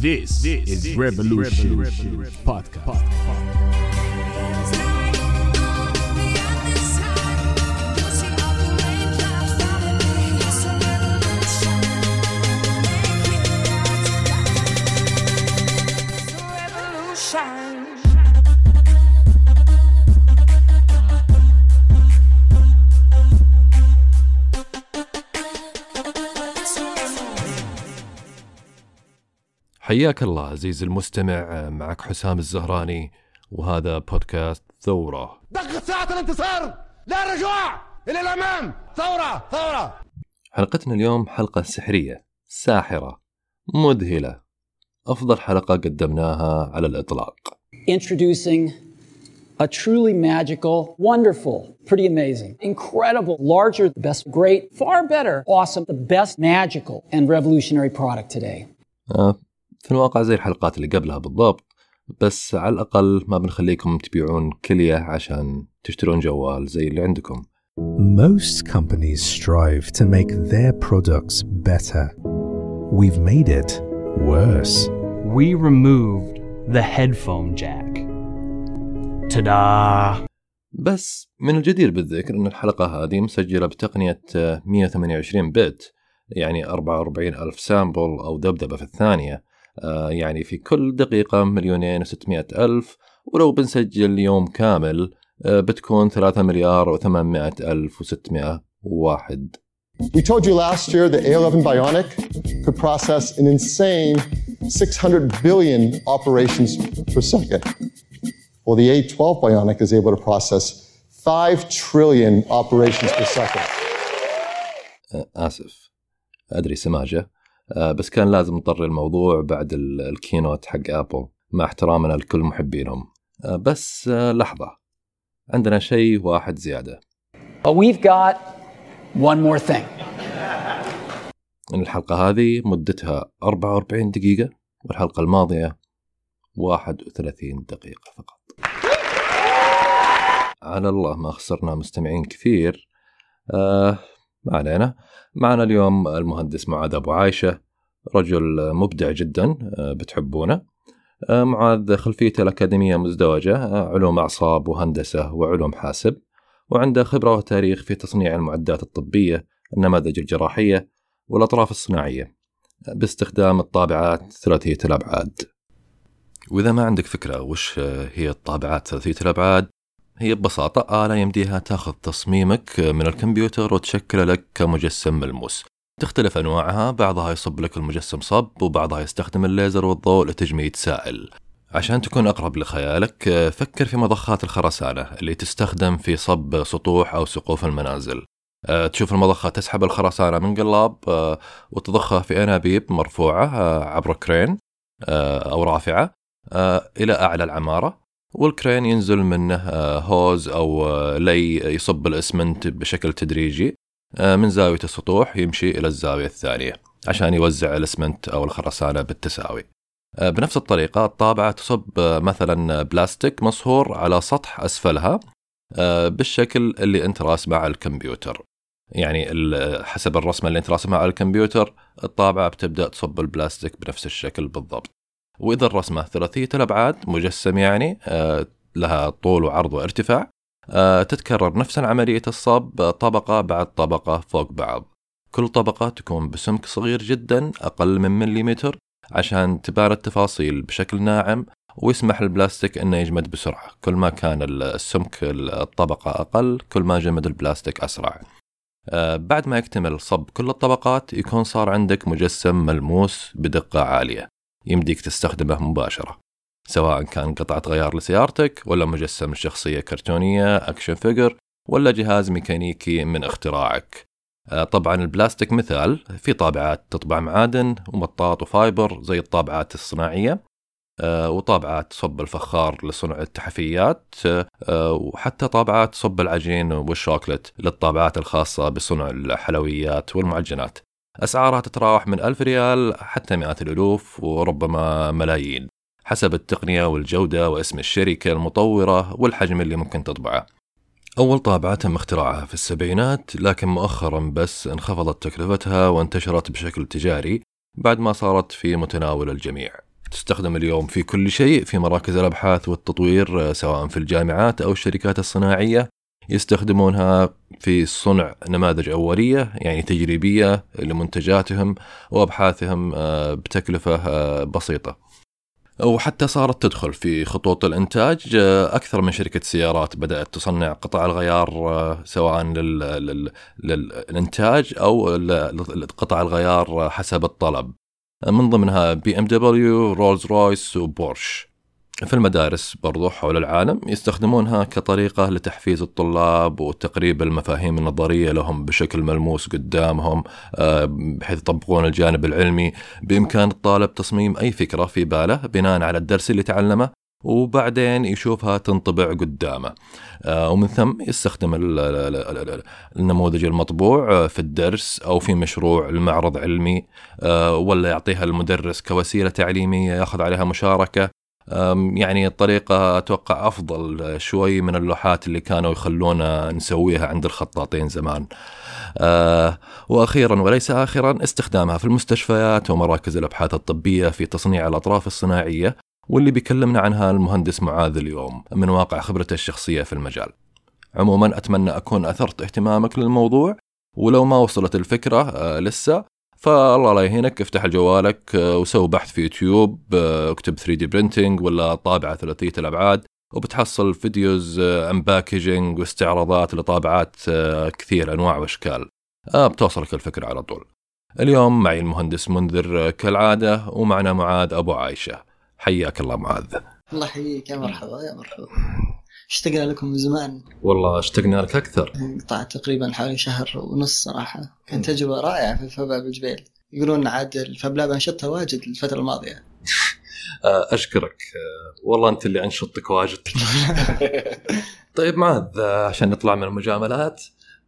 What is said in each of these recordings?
This, this is Revolution, Revolution Podcast. Podcast. حياك الله عزيزي المستمع معك حسام الزهراني وهذا بودكاست ثورة. دقت ساعة الانتصار! لا رجوع! إلى الأمام! ثورة! ثورة! حلقتنا اليوم حلقة سحرية ساحرة مذهلة. أفضل حلقة قدمناها على الإطلاق. Introducing a truly magical, wonderful, pretty amazing, incredible, larger, the best, great, far better, awesome, the best magical and revolutionary product today. في الواقع زي الحلقات اللي قبلها بالضبط بس على الأقل ما بنخليكم تبيعون كلية عشان تشترون جوال زي اللي عندكم Most companies strive to make their products better. We've made it worse. we removed the headphone jack. Ta-da! بس من الجدير بالذكر أن الحلقة هذه مسجلة بتقنية آه، 128 بت يعني 44 ألف سامبل أو ذبذبة في الثانية يعني في كل دقيقة مليونين وستمائة ألف ولو بنسجل يوم كامل آه، بتكون 3 مليار و800 ألف و600 واحد We told you last year the A11 Bionic could process an insane 600 billion operations per second. Well, the A12 Bionic is able to process 5 trillion operations per second. آه، آسف أدري سماجة آه، بس كان لازم نطر الموضوع بعد ال- الكينوت حق أبل مع احترامنا لكل محبينهم. آه، بس آه، لحظة. عندنا شيء واحد زيادة. But we've got one more thing. الحلقة هذه مدتها 44 دقيقة والحلقة الماضية 31 دقيقة فقط. على الله ما خسرنا مستمعين كثير. آه ما علينا. معنا اليوم المهندس معاذ أبو عايشة رجل مبدع جدا آه بتحبونه. آه معاذ خلفيته الأكاديمية مزدوجة آه علوم أعصاب وهندسة وعلوم حاسب وعنده خبرة وتاريخ في تصنيع المعدات الطبية النماذج الجراحية والأطراف الصناعية. باستخدام الطابعات ثلاثية الأبعاد. وإذا ما عندك فكرة وش هي الطابعات ثلاثية الأبعاد هي ببساطة آلة يمديها تاخذ تصميمك من الكمبيوتر وتشكله لك كمجسم ملموس. تختلف أنواعها بعضها يصب لك المجسم صب وبعضها يستخدم الليزر والضوء لتجميد سائل. عشان تكون أقرب لخيالك فكر في مضخات الخرسانة اللي تستخدم في صب سطوح أو سقوف المنازل. آه، تشوف المضخة تسحب الخرسانة من قلاب آه، وتضخها في أنابيب مرفوعة آه، عبر crane أو رافعة إلى أعلى العمارة. وال crane ينزل منه آه، hose أو آه، لي يصب الإسمنت بشكل تدريجي آه، من زاوية السطوح يمشي إلى الزاوية الثانية عشان يوزع الإسمنت أو الخرسانة بالتساوي. بنفس الطريقة الطابعة تصب مثلا بلاستيك مصهور على سطح أسفلها بالشكل اللي أنت راسمه على الكمبيوتر. يعني حسب الرسمة اللي أنت راسمها على الكمبيوتر الطابعة بتبدأ تصب البلاستيك بنفس الشكل بالضبط. وإذا الرسمة ثلاثية الأبعاد مجسم يعني آه، لها طول وعرض وارتفاع آه، تتكرر نفس عملية الصب طبقة بعد طبقة فوق بعض. كل طبقة تكون بسمك صغير جدا أقل من مليمتر عشان تبان التفاصيل بشكل ناعم ويسمح البلاستيك إنه يجمد بسرعة، كل ما كان السمك الطبقة أقل كل ما جمد البلاستيك أسرع. آه، بعد ما يكتمل صب كل الطبقات يكون صار عندك مجسم ملموس بدقة عالية، يمديك تستخدمه مباشرة. سواء كان قطعة غيار لسيارتك ولا مجسم شخصية كرتونية action figure ولا جهاز ميكانيكي من اختراعك. آه، طبعا البلاستيك مثال في طابعات تطبع معادن ومطاط و fiber زي الطابعات الصناعية آه، وطابعات صب الفخار لصنع التحفيات آه، وحتى طابعات صب العجين والشوكولات للطابعات الخاصة بصنع الحلويات والمعجنات أسعارها تتراوح من ألف ريال حتى مئات الألوف وربما ملايين حسب التقنية والجودة واسم الشركة المطورة والحجم اللي ممكن تطبعه. أول طابعة تم اختراعها في السبعينات لكن مؤخرا بس انخفضت تكلفتها وانتشرت بشكل تجاري بعد ما صارت في متناول الجميع. تستخدم اليوم في كل شيء في مراكز الأبحاث والتطوير سواء في الجامعات أو الشركات الصناعية يستخدمونها في صنع نماذج أولية يعني تجريبية لمنتجاتهم وأبحاثهم بتكلفة بسيطة. وحتى صارت تدخل في خطوط الإنتاج أكثر من شركة سيارات بدأت تصنع قطع الغيار سواء للإنتاج أو قطع الغيار حسب الطلب من ضمنها بي إم دبليو رولز رويس وبورش في المدارس برضو حول العالم يستخدمونها كطريقة لتحفيز الطلاب وتقريب المفاهيم النظرية لهم بشكل ملموس قدامهم آه، بحيث يطبقون الجانب العلمي بإمكان الطالب تصميم أي فكرة في باله بناء على الدرس اللي تعلمه وبعدين يشوفها تنطبع قدامه. آه، ومن ثم يستخدم النموذج المطبوع في الدرس أو في مشروع المعرض علمي آه، ولا يعطيها المدرس كوسيلة تعليمية ياخذ عليها مشاركة يعني الطريقة أتوقع أفضل شوي من اللوحات اللي كانوا يخلونا نسويها عند الخطاطين زمان. أه وأخيرا وليس آخرا استخدامها في المستشفيات ومراكز الأبحاث الطبية في تصنيع الأطراف الصناعية واللي بيكلمنا عنها المهندس معاذ اليوم من واقع خبرته الشخصية في المجال. عموما أتمنى أكون أثرت اهتمامك للموضوع ولو ما وصلت الفكرة أه لسه فالله لا يهينك افتح جوالك آه، وسوي بحث في يوتيوب آه، اكتب 3D printing ولا طابعة ثلاثية الأبعاد وبتحصل videos unpackaging آه، واستعراضات لطابعات كثير أنواع وأشكال. بتوصلك الفكرة على طول. اليوم معي المهندس منذر كالعادة ومعنا معاذ أبو عايشة. حياك الله معاذ. الله يحييك يا مرحبا يا مرحبا. اشتقنا لكم من زمان. والله اشتقنا لك أكثر. قطعت تقريبا حوالي شهر ونص صراحة. كانت تجربة رائعة في فباب الجبيل يقولون عاد الفبلاب أنشطها واجد الفترة الماضية. آه، أشكرك. آه، والله أنت اللي أنشطتك واجد. طيب معاذ آه، عشان نطلع من المجاملات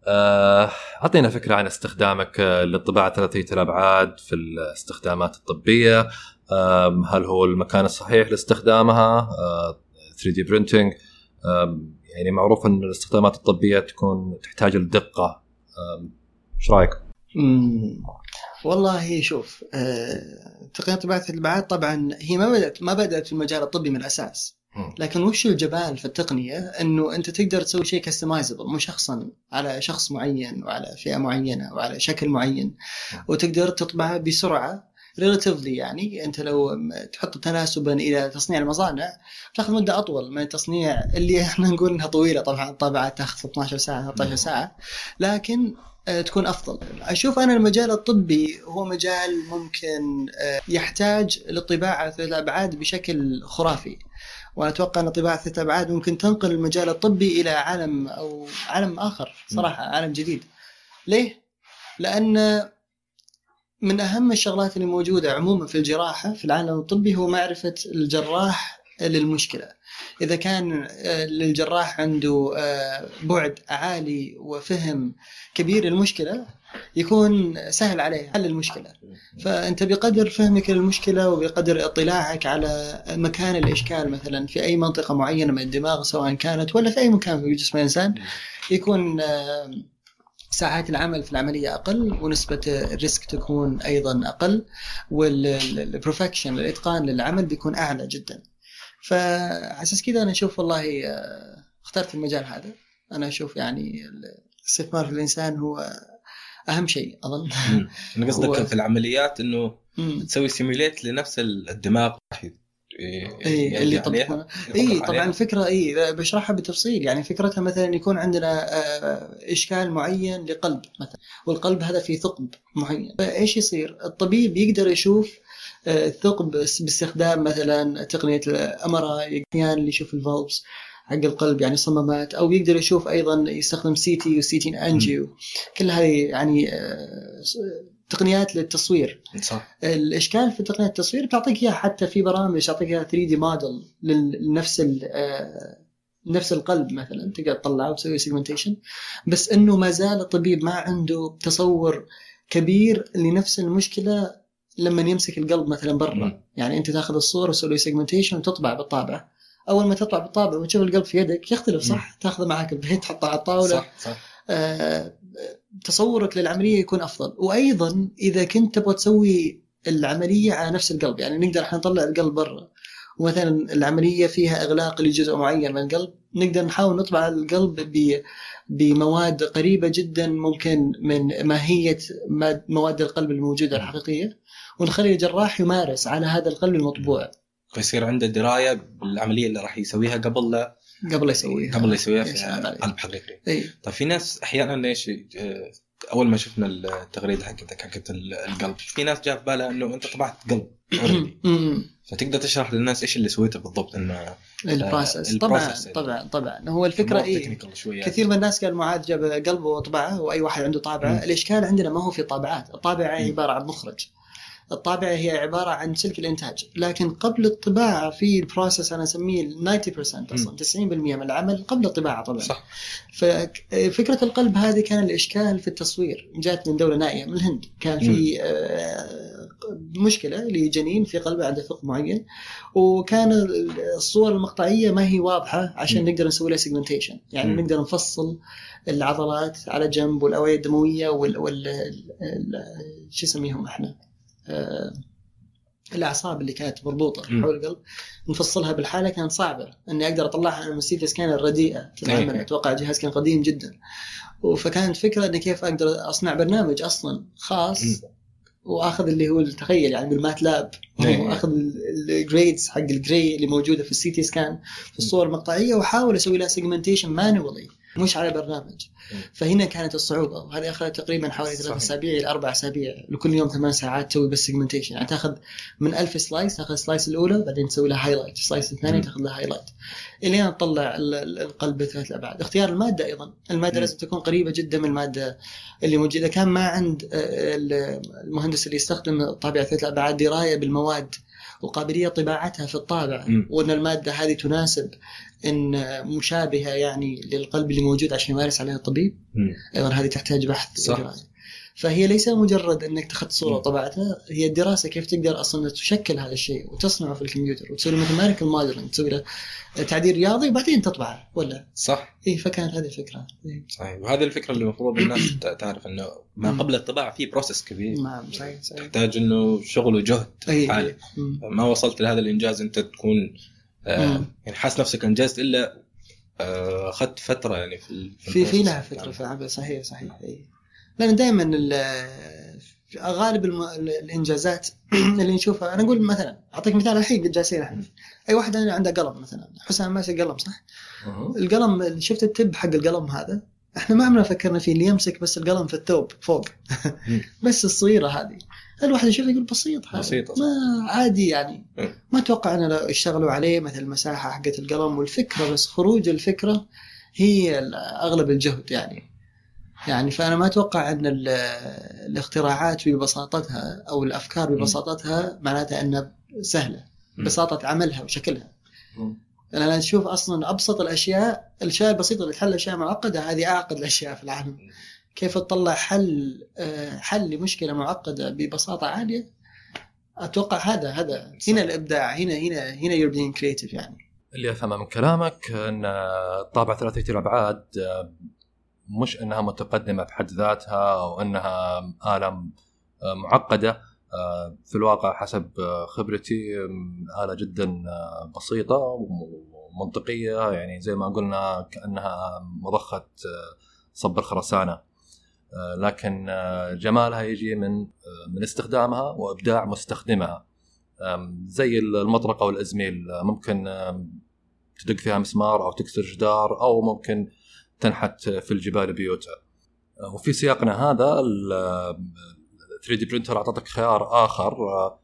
أعطينا فكرة عن استخدامك للطباعة ثلاثية الأبعاد في الاستخدامات الطبية. هل هو المكان الصحيح لاستخدامها؟ 3D printing يعني معروف إن الاستخدامات الطبية تكون تحتاج لدقة. إيش رأيك؟ والله شوف آه، تقنية طباعه الابعاد طبعا هي ما بدات ما بدأت في المجال الطبي من الأساس. لكن وش الجمال في التقنية؟ إنه أنت تقدر تسوي شيء customizable مشخصا على شخص معين وعلى فئة معينة وعلى شكل معين. وتقدر تطبعه بسرعة ريلاتيفلي يعني أنت لو تحط تناسبا إلى تصنيع المصانع تأخذ مدة أطول من التصنيع اللي إحنا نقول إنها طويلة طبعا الطابعات تأخذ 12 ساعة 13 ساعة لكن آه، تكون أفضل. أشوف أنا المجال الطبي هو مجال ممكن آه، يحتاج للطباعه ثلاث الابعاد بشكل خرافي. وأنا أتوقع أن طباعة ثلاث الابعاد ممكن تنقل المجال الطبي إلى عالم أو عالم آخر صراحة عالم جديد. ليه؟ لأن من أهم الشغلات اللي موجودة عموما في الجراحة في العالم الطبي هو معرفة الجراح للمشكلة. إذا كان آه، للجراح عنده آه، بعد عالي وفهم كبير للمشكلة يكون سهل عليه حل المشكلة. فأنت بقدر فهمك للمشكلة وبقدر اطلاعك على مكان الإشكال مثلا في أي منطقة معينة من الدماغ سواء كانت ولا في أي مكان في جسم الإنسان يكون آه، ساعات العمل في العملية أقل ونسبة ال risk تكون أيضا أقل وال perfection الإتقان للعمل بيكون أعلى جدا. فعلى أساس كذا أنا أشوف والله آه، اخترت المجال هذا. أنا أشوف يعني الاستثمار في الإنسان هو أهم شيء أظن. أنا قصدك في العمليات أنه تسوي simulate لنفس الدماغ. اي اللي طبقنا اي طبعا الفكرة اي بشرحها بالتفصيل يعني فكرتها مثلا يكون عندنا آه، إشكال معين لقلب مثلا والقلب هذا فيه ثقب معين. فايش يصير؟ الطبيب يقدر يشوف آه، الثقب باستخدام مثلا تقنية ال MR أحيانا اللي يشوف ال valves حق القلب يعني صمامات أو يقدر يشوف أيضا يستخدم CT و CT angio كل هذه يعني آه، تقنيات للتصوير. صح. الإشكال في تقنية التصوير بتعطيك إياها حتى في برامج تعطيك إياها 3 دي موديل لنفس آه، نفس القلب مثلا تقدر تطلعه وتسوي segmentation بس إنه ما زال الطبيب ما عنده تصور كبير لنفس المشكلة لما يمسك القلب مثلا برا. يعني أنت تأخذ الصورة وتسوي segmentation وتطبع بالطابعه أول ما تطبع بالطابعه وتشوف القلب في يدك يختلف صح؟ تاخذه معك البيت تحطه على الطاولة. صح صح. تصورك للعملية يكون أفضل. وأيضا إذا كنت تبغى تسوي العملية على نفس القلب يعني نقدر إحنا نطلع القلب برا ومثلا العملية فيها إغلاق لجزء معين من القلب نقدر نحاول نطبع القلب بمواد قريبة جدا ممكن من ماهية مواد القلب الموجودة الحقيقية ونخلي الجراح يمارس على هذا القلب المطبوع. فيصير عنده دراية بالعملية اللي راح يسويها قبل لا قبل يسويها قبل يسويها يا في. قلب حقيقي اي طيب في ناس أحيانا إيش آه، أول ما شفنا التغريده حقتك حقت ال- القلب في ناس جاء في بالها إنه إنت طبعت قلب. فتقدر تشرح للناس إيش اللي سويته بالضبط إنه ال process آه، طبعا ال process يعني. طبعا طبعا هو الفكرة شوية كثير من الناس قال معاذ جاب قلبه وطبعه وأي واحد عنده طابعة. الإشكال عندنا ما هو في طابعات الطابعه. عبارة عن مخرج الطابعة هي عبارة عن سلك الإنتاج لكن قبل الطباعة في ال process أنا أسميه 90% أصلا 90% من العمل قبل الطباعة طبعا. صح. ففكره القلب هذه كان الإشكال في التصوير جات من دولة نائية من الهند. كان في آه، مشكلة لجنين في قلبه عنده ثقب معين وكان الصور المقطعية ما هي واضحة عشان مم. نقدر نسوي لها segmentation يعني مم. نقدر نفصل العضلات على جنب والاوعيه الدموية وال, وال... ال- شو نسميهم إحنا؟ الأعصاب اللي كانت مربوطة. حول القلب نفصلها بالحالة كانت صعبه إني أقدر أطلعها من ال CT scan الرديئه تتعمل أي. أتوقع جهاز كان قديم جدا فكانت فكرة إني كيف أقدر أصنع برنامج أصلا خاص مم. وأخذ اللي هو تخيل يعني بال MATLAB أي. وأخذ ال grades حق ال gray اللي موجودة في ال CT scan في الصور المقطعية وأحاول أسوي لها segmentation manually مش على برنامج. فهنا كانت الصعوبة وهذه أخذت تقريبا حوالي ثلاث. أسابيع إلى أربع أسابيع لكل يوم ثمان ساعات تسوي بس segmentation يعني تأخذ من ألف slice تأخذ ال slice الأولى بعدين تسوي لها highlight ال slice الثانية. تأخذ لها highlight الين تطلع ال- ال- القلب بثلاث الأبعاد اختيار المادة أيضا المادة. لازم تكون قريبة جدا من المادة اللي موجودة كان ما عند آه، ال- المهندس اللي يستخدم طابعه ثلاث الأبعاد دراية بالمواد وقابلية طباعتها في الطابعه مم. وأن المادة هذه تناسب إن مشابهة يعني للقلب اللي موجود عشان يمارس عليها الطبيب. أيضا هذه تحتاج بحث صح. ودراسة. فهي ليس مجرد أنك تأخذ صورة. وطبعتها هي الدراسة كيف تقدر أصلا تشكل هذا الشيء وتصنعه في الكمبيوتر وتسوي له mathematical modeling تسوي له تعديل رياضي وبعدين تطبعه ولا؟ صح. إي فكانت هذه الفكرة. إيه. صحيح. وهذه الفكرة اللي المفروض الناس تعرف إنه ما. قبل الطباعة في بروسس كبير. نعم صحيح صحيح. تحتاج إنه شغل وجهد عالي. ما وصلت لهذا الإنجاز أنت تكون آه. يعني حاس نفسك أنجزت إلا آه، أخذت فترة يعني في في في لها فتره في العمل. صحيح صحيح إي. لأن دائما غالب الم... الإنجازات اللي نشوفها أنا أقول مثلا أعطيك مثال الحين جالسين إحنا أي واحد عنده قلم مثلا حسام ماسك قلم صح؟ القلم شفت التب حق القلم هذا؟ إحنا ما عمرنا فكرنا فيه اللي يمسك بس القلم في الثوب فوق. بس الصغيرة هذه. الواحد يشوف يقول بسيط هذا. بسيط ما عادي يعني. ما أتوقع ان لو اشتغلوا عليه مثل المساحة حقت القلم والفكرة بس خروج الفكرة هي أغلب الجهد يعني. يعني فأنا ما أتوقع أن ال- الاختراعات ببساطتها أو الأفكار ببساطتها معناتها أنها سهلة. بساطه عملها وشكلها. أنا نشوف أصلا أبسط الأشياء الاشياء البسيطه اللي تحل أشياء معقدة هذه أعقد الأشياء في العالم. كيف تطلع حل آه، حل لمشكلة معقدة ببساطة عالية؟ أتوقع هذا هذا هنا الإبداع هنا هنا هنا being creative يعني. اللي افهمه من كلامك أن الطابعه ثلاثيه الابعاد مش إنها متقدمة بحد ذاتها أو إنها آلة آه، معقدة آه، في الواقع حسب آه، خبرتي آلة جدا بسيطة ومنطقية يعني زي ما قلنا كأنها مضخة صب الخرسانه لكن جمالها يجي من من استخدامها وإبداع مستخدمها. زي المطرقة والإزميل ممكن تدق فيها مسمار أو تكسر جدار أو ممكن تنحت في الجبال بيوتا آه، وفي سياقنا هذا ال 3D printer أعطتك خيار آخر آه،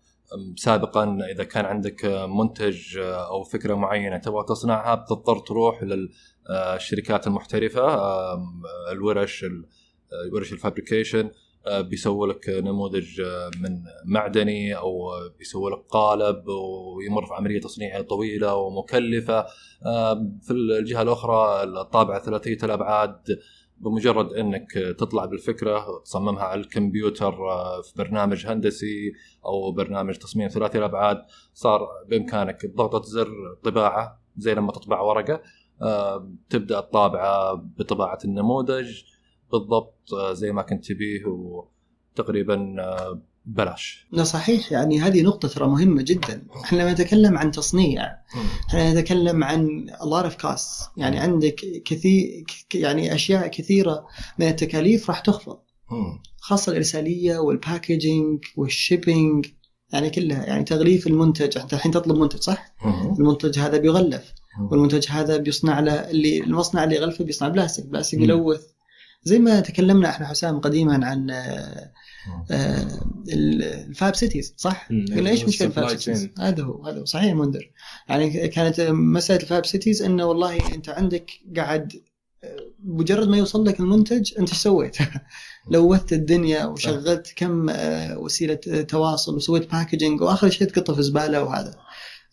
سابقا إذا كان عندك آه، منتج أو فكرة معينة تبغى تصنعها بتضطر تروح للشركات المحترفة الورش ال- ورش ال fabrication بيسووا لك نموذج آه، من معدني أو آه، بيسووا لك قالب ويمر في عملية تصنيعيه طويلة ومكلفة. آه، في الجهة الأخرى الطابعة ثلاثيه الأبعاد بمجرد إنك تطلع بالفكرة وتصممها على الكمبيوتر آه، في برنامج هندسي أو برنامج تصميم ثلاثي الأبعاد صار بإمكانك بضغطه زر طباعة زي لما تطبع ورقة. آه، تبدأ الطابعة بطباعة النموذج. بالضبط آه، زي ما كنت تبيه وتقريبا آه، بلاش. لا صحيح. يعني هذه نقطة ترى مهمة جدا. إحنا لما نتكلم عن تصنيع. إحنا نتكلم عن a lot of costs. يعني عندك كثير يعني أشياء كثيرة من التكاليف راح تخفض. خاصة الإرسالية وال packaging وال shipping يعني كلها. يعني تغليف المنتج. أنت الحين تطلب منتج صح؟ المنتج هذا بيغلف. والمنتج هذا بيصنع له اللي المصنع اللي يغلفه بيصنع بلاستيك. بلاستيك يلوث. زي ما تكلمنا إحنا حسام قديما عن آه، آه، ال Fab Cities صح؟ قلنا إيش مشكلة ال Fab Cities؟ هذا هو هذا هو صحيح منذر يعني كانت مسألة ال Fab Cities إنه والله أنت عندك قاعد آه، مجرد ما يوصل لك المنتج أنت إيش سويت؟ لوثت الدنيا وشغلت كم آه، وسيلة تواصل وسويت packaging وآخر شيء تقطه في زبالة وهذا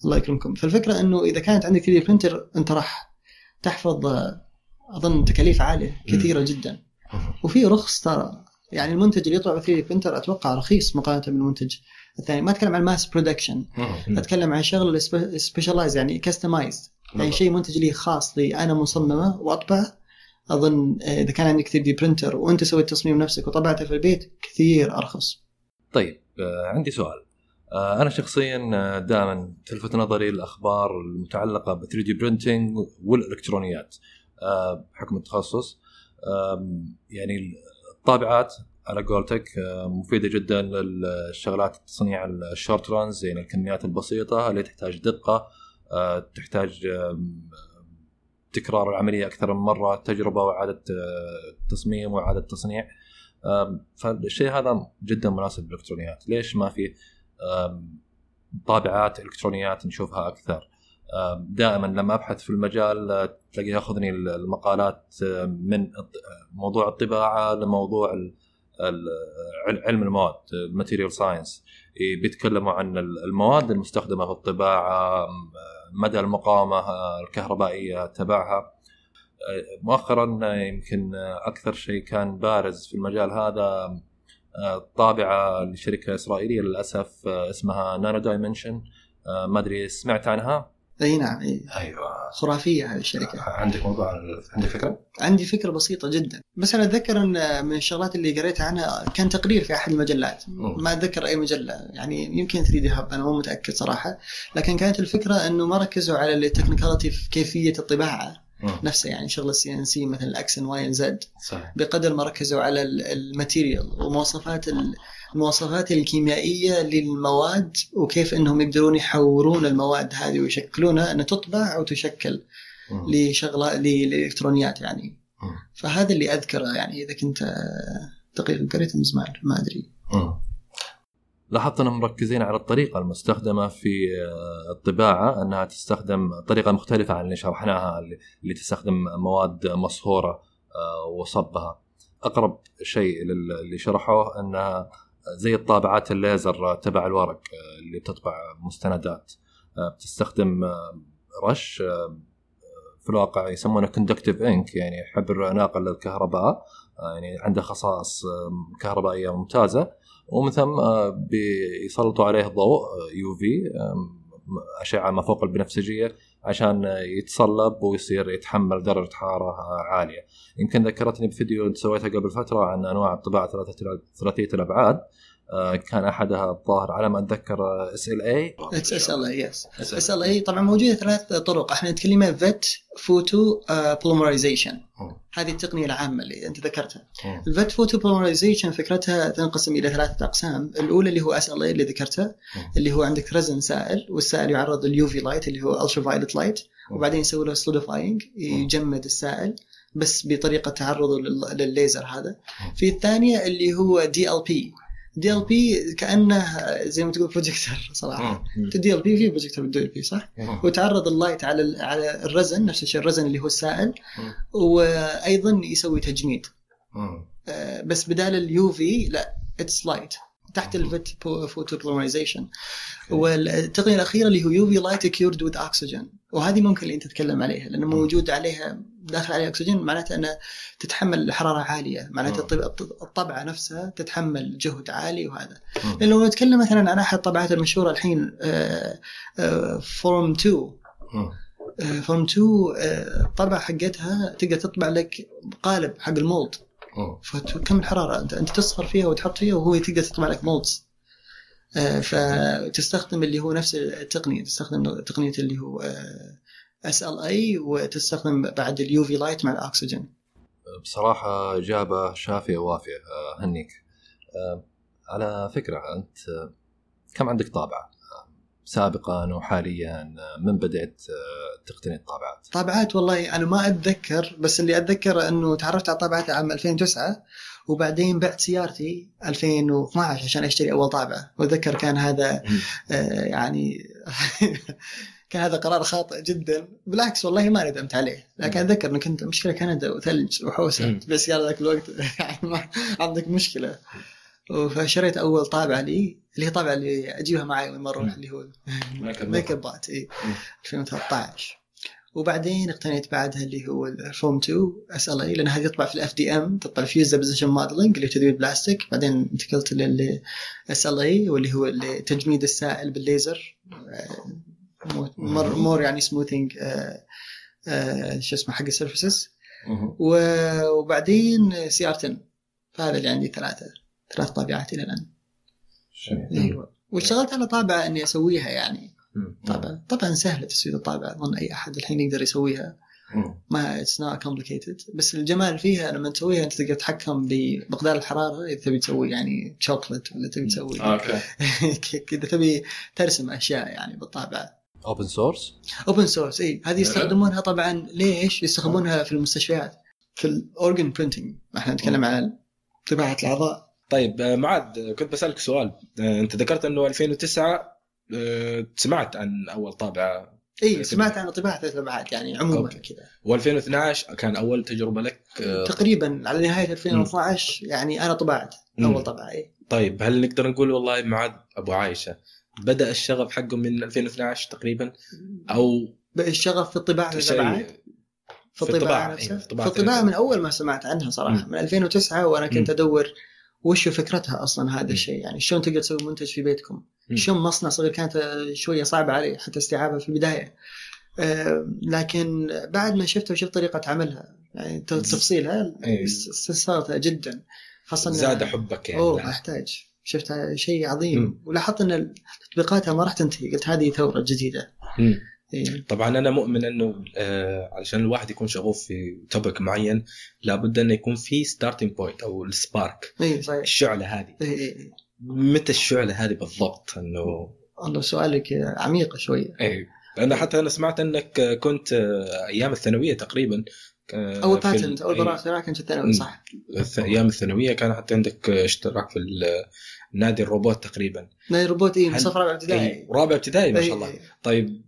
الله يكرمكم فالفكرة إنه إذا كانت عندك 3 printer أنت راح تحفظ أظن تكاليف عالية كثيرة جدا. وفي رخص ترى يعني المنتج اللي يطلع ب 3 printer أتوقع رخيص مقارنة بالمنتج الثاني. ما أتكلم عن mass production أتكلم عن شغله specialized يعني customized يعني شيء منتج لي خاص لي أنا مصممه وأطبعه. أظن إذا كان عندك 3D printer وأنت سويت تصميم نفسك وطبعته في البيت كثير أرخص. طيب آه عندي سؤال. آه أنا شخصيا آه، دائما تلفت نظري الأخبار المتعلقة ب 3D printing والإلكترونيات. آه بحكم التخصص. آه يعني الطابعات على قولتك آه، مفيدة جدا للشغلات تصنيع ال short runs يعني الكميات البسيطة اللي تحتاج دقة آه، تحتاج تكرار العملية أكثر من مرة تجربة وإعادة آه، تصميم وإعادة تصنيع. فالشيء هذا جدا مناسب للإلكترونيات. ليش ما في طابعات إلكترونيات نشوفها أكثر؟ دائما لما أبحث في المجال آه، تلاقي يأخذني المقالات آه، من موضوع الطباعة لموضوع علم المواد ال material science بيتكلموا عن المواد المستخدمة في الطباعة مدى المقاومة الكهربائية تبعها. مؤخرا يمكن أكثر شيء كان بارز في المجال هذا طابعة لشركة إسرائيلية للأسف اسمها Nano Dimension. ما أدري سمعت عنها؟ إي نعم إي. أيوه. خرافية هذه الشركة. عندك موضوع عندك فكرة؟ عندي فكرة بسيطة جدا. بس أنا أتذكر أن من الشغلات اللي قريتها عنها كان تقرير في أحد المجلات. ما أتذكر أي مجلة يعني يمكن 3D Hub أنا مو متأكد صراحة. لكن كانت الفكرة أنه ما ركزوا على ال technicality في كيفية الطباعة نفسه يعني شغل ال CNC مثل الاكس ان واي ان زد بقدر ما ركزوا على ال material ومواصفات المواصفات الكيميائية للمواد وكيف إنهم يقدرون يحورون المواد هذه ويشكلونها انها تطبع أو تشكل لشغلة للالكترونيات يعني. فهذا اللي أذكره يعني إذا كنت دقيق زمان ما أدري. لاحظت أنهم مركزين على الطريقة المستخدمة في آه، الطباعة أنها تستخدم طريقة مختلفة عن اللي شرحناها اللي تستخدم مواد مصهوره آه، وصبها. أقرب شيء اللي شرحوه أنها زي الطابعات الليزر تبع الورق آه، اللي تطبع مستندات. بتستخدم رش في الواقع يسمونه conductive ink يعني حبر ناقل للكهرباء. يعني عنده خصائص كهربائية ممتازة. ومن ثم بيسلطوا عليه ضوء UV أشعة ما فوق البنفسجية. عشان يتصلب ويصير يتحمل درجة حرارة عالية. يمكن ذكرتني بفيديو سويته قبل فترة عن أنواع الطباعة ثلاثية الأبعاد آه، كان أحدها الظاهر على ما أتذكر اس ال اي اس ال اي يس اس ال اي طبعا موجودة ثلاث طرق. إحنا نتكلم فيت فوتو بوليمرايزيشن هذه التقنية العامة اللي أنت ذكرتها. ال vat photopolymerization فكرتها تنقسم إلى ثلاثة أقسام. الأولى اللي هو SLA اللي ذكرته اللي هو عندك resin سائل والسائل يعرض ال UV light اللي هو ultraviolet light وبعدين يسوي له solidifying يجمد السائل بس بطريقة تعرضه للليزر هذا. في الثانية اللي هو دي ال بي دي ال بي كأنه زي ما تقول بروجيكتور صراحة. DLP في projector بال DLP صح؟ وتعرض ال light على على ال resin نفس الشيء ال resin اللي هو السائل. وأيضا يسوي تجميد. آه، بس بدال ال UV لا it's light تحت ال vat photopolymerization والتقنية الأخيرة اللي هو UV light cured with oxygen وهذه ممكن اللي أنت تتكلم عليها لأنه موجود عليها داخل عليها اكسجين معناته انها تتحمل حرارة عالية. معناته الطبعة نفسها تتحمل جهد عالي وهذا. لأن لو نتكلم مثلا عن أحد الطبعات المشهورة الحين Form 2 Form 2 الطبعة حقتها تقدر تطبع لك قالب حق ال mold. فكم الحرارة أنت؟ أنت تصهر فيها وتحط فيها وهو تقدر تطبع لك molds آه، فتستخدم اللي هو نفس التقنية تستخدم تقنية اللي هو اس ال اي وتستخدم بعد اليو في لايت مع الأكسجين. بصراحة إجابة شافية وافية آه، هنيك. آه، على فكرة أنت آه، كم عندك طابعة؟ آه، سابقا وحاليا آه، من بدأت آه، تقتني الطابعات؟ طابعات والله أنا ما أتذكر بس اللي أتذكر إنه تعرفت على طابعات عام 2009 وبعدين بعت سيارتي 2012 عشان أشتري أول طابعه وأتذكر كان هذا آه يعني كان هذا قرار خاطئ جدا. بالعكس والله ما ندمت عليه. لكن أتذكر إنه كنت مشكلة كندا وثلج وحوسة. تبيع سياره ذاك الوقت يعني ما عندك مشكلة. فشريت أول طابعة لي اللي هي طابعة اللي أجيبها معي وين ما أروح اللي هو MakerBot إي. 2013 وبعدين اقتنيت بعدها اللي هو ال Form 2 SLA لأن هذه تطبع في ال FDM تطبع في deposition modeling اللي تدوير بلاستيك. بعدين انتقلت لل SLA واللي هو تجميد السائل بالليزر. آه، more more يعني smoothing شو اسمه حق ال surfaces. وبعدين CR 10 فهذا اللي عندي ثلاثة. ثلاث طابعات إلى الآن. أيوه واشتغلت على طابعه إني أسويها يعني. طبعا طبعا سهله تسويق الطابعه أظن أي أحد الحين يقدر يسويها. ما it's not complicated بس الجمال فيها لما تسويها أنت تقدر تتحكم بمقدار الحرارة إذا تبي تسوي يعني شوكلت ولا تبي تسوي. أوكي. إذا تبي ترسم أشياء يعني بالطابعه اوبن سورس اوبن سورس اي هذه يستخدمونها طبعا ليش؟ يستخدمونها في المستشفيات في ال organ printing إحنا نتكلم عن طباعة الأعضاء. طيب آه، معاذ آه، كنت بسألك سؤال آه، انت ذكرت انه 2009 آه، سمعت عن أول طابعة اي سمعت عن طباعة الطباعات يعني عموما. كذا و2012 كان أول تجربة لك تقريبا على نهاية 2012 يعني أنا طبعت. أول طبعة اي طيب هل نقدر نقول والله معاذ أبو عايشة بدأ الشغف حقه من 2012 تقريبا أو الشغف في الطباعة شيء- الطباعات في الطباعة نفسها أيوة، في الطباعة من. أول ما سمعت عنها صراحة. من 2009 وأنا كنت. أدور وش فكرتها أصلا هذا. الشيء؟ يعني شلون تقدر تسوي منتج في بيتكم. شلون مصنع صغير كانت شوية صعبة علي حتى استيعابها في البداية. آه، لكن بعد ما شفتها وشفت طريقة عملها. يعني تفصيلها أي. استفسرتها جدا. خاصة زاد حبك يعني. أوه أحتاج. شفتها شيء عظيم. ولاحظت إن تطبيقاتها ما راح تنتهي. قلت هذه ثورة جديدة. إيه. طبعا أنا مؤمن إنه آه علشان الواحد يكون شغوف في topic معين لابد إنه يكون في starting point أو ال spark اي صحيح الشعلة هذه. إيه إيه. متى الشعلة هذه بالضبط؟ إنه والله سؤالك عميقه شوية اي لأن حتى أنا سمعت إنك كنت آه، أيام الثانوية تقريبا آه، أول باتنت أول إيه، براءة اختراع كانت الثانوي. صح؟ أيام الثانوية كان حتى عندك اشتراك في نادي الروبوت تقريبا. نادي روبوت اي صف رابع ابتدائي. إيه، رابع ابتدائي ما إيه، شاء الله. إيه. طيب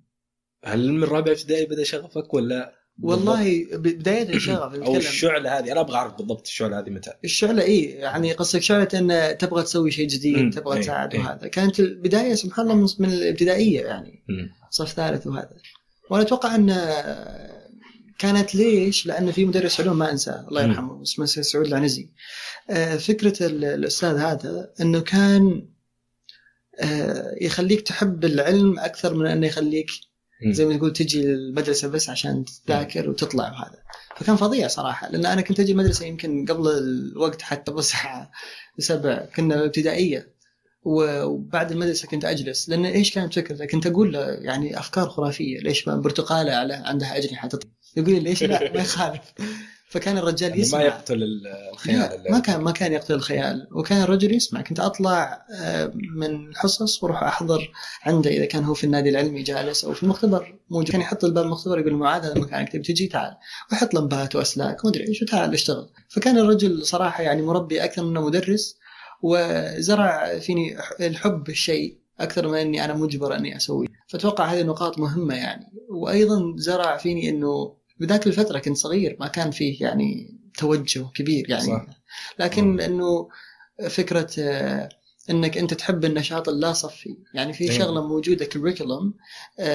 هل من رابع ابتدائي بدأ شغفك ولا والله بداية الشغف أو الشعلة هذه أنا أبغى أعرف بالضبط الشعلة هذه متى الشعلة اي يعني قصدك شعلة إن تبغى تسوي شيء جديد. تبغى إيه، تساعد إيه. وهذا كانت البداية سبحان الله من- الابتدائية يعني. صف ثالث وهذا وأنا أتوقع أن كانت ليش؟ لأن في مدرس علوم ما أنساه الله. يرحمه اسمه سعود العنزي آه، فكرة ال- الأستاذ هذا إنه كان آه، يخليك تحب العلم أكثر من أنه يخليك. زي ما تقول تجي المدرسة بس عشان تذاكر وتطلع وهذا فكان فظيع صراحة لأن أنا كنت أجي المدرسة يمكن قبل الوقت حتى قبل الساعة سبع كنا ابتدائية. وبعد المدرسة كنت أجلس لأن إيش كانت فكرته؟ كنت أقول له يعني أفكار خرافية ليش ما برتقاله على عندها اجنحه تطير يقول لي ليش لا؟ ما يخالف. فكان الرجال يعني يسمع. ما يقتل ال- الخيال ما كان ما كان يقتل الخيال. وكان الرجل يسمع. كنت أطلع آه، من الحصص وأروح أحضر عنده. إذا كان هو في النادي العلمي جالس أو في المختبر موجود. كان يحط الباب المختبر يقول معاذ هذا مكانك تبي تجي تعال. ويحط لمبات وأسلاك ومدري إيش وتعال اشتغل. فكان الرجل صراحة يعني مربي أكثر منه مدرس. وزرع فيني الحب بالشيء أكثر من أني أنا مجبر أني أسويه. فأتوقع هذه نقاط مهمة يعني. وأيضا زرع فيني أنه بذاك الفترة كنت صغير ما كان فيه يعني توجه كبير يعني صح. لكن إنه فكرة آه، إنك أنت تحب النشاط اللا صفي يعني في إيه. شغلة موجودة كريكولم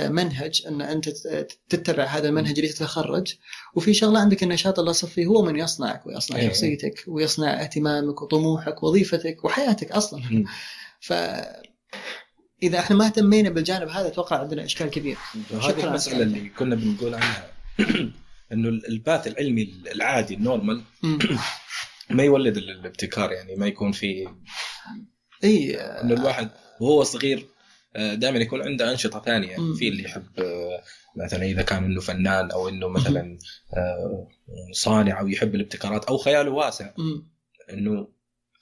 منهج إن أنت تتبع هذا المنهج اللي تتخرج وفي شغلة عندك النشاط اللا صفي هو من يصنعك ويصنع إيه. شخصيتك ويصنع اهتمامك وطموحك ووظيفتك وحياتك أصلا مم. ف إذا إحنا ما اهتمينا بالجانب هذا أتوقع عندنا إشكال كبير شكراً. المسألة اللي كنا بنقول عنها انه الباث العلمي العادي النورمال. ما يولد ال- الابتكار يعني ما يكون في إي إنه الواحد وهو صغير دائما يكون عنده أنشطة ثانية مم. في اللي يحب آه، مثلا إذا كان إنه فنان أو إنه مثلا آه، صانع أو يحب الابتكارات أو خياله واسع. إنه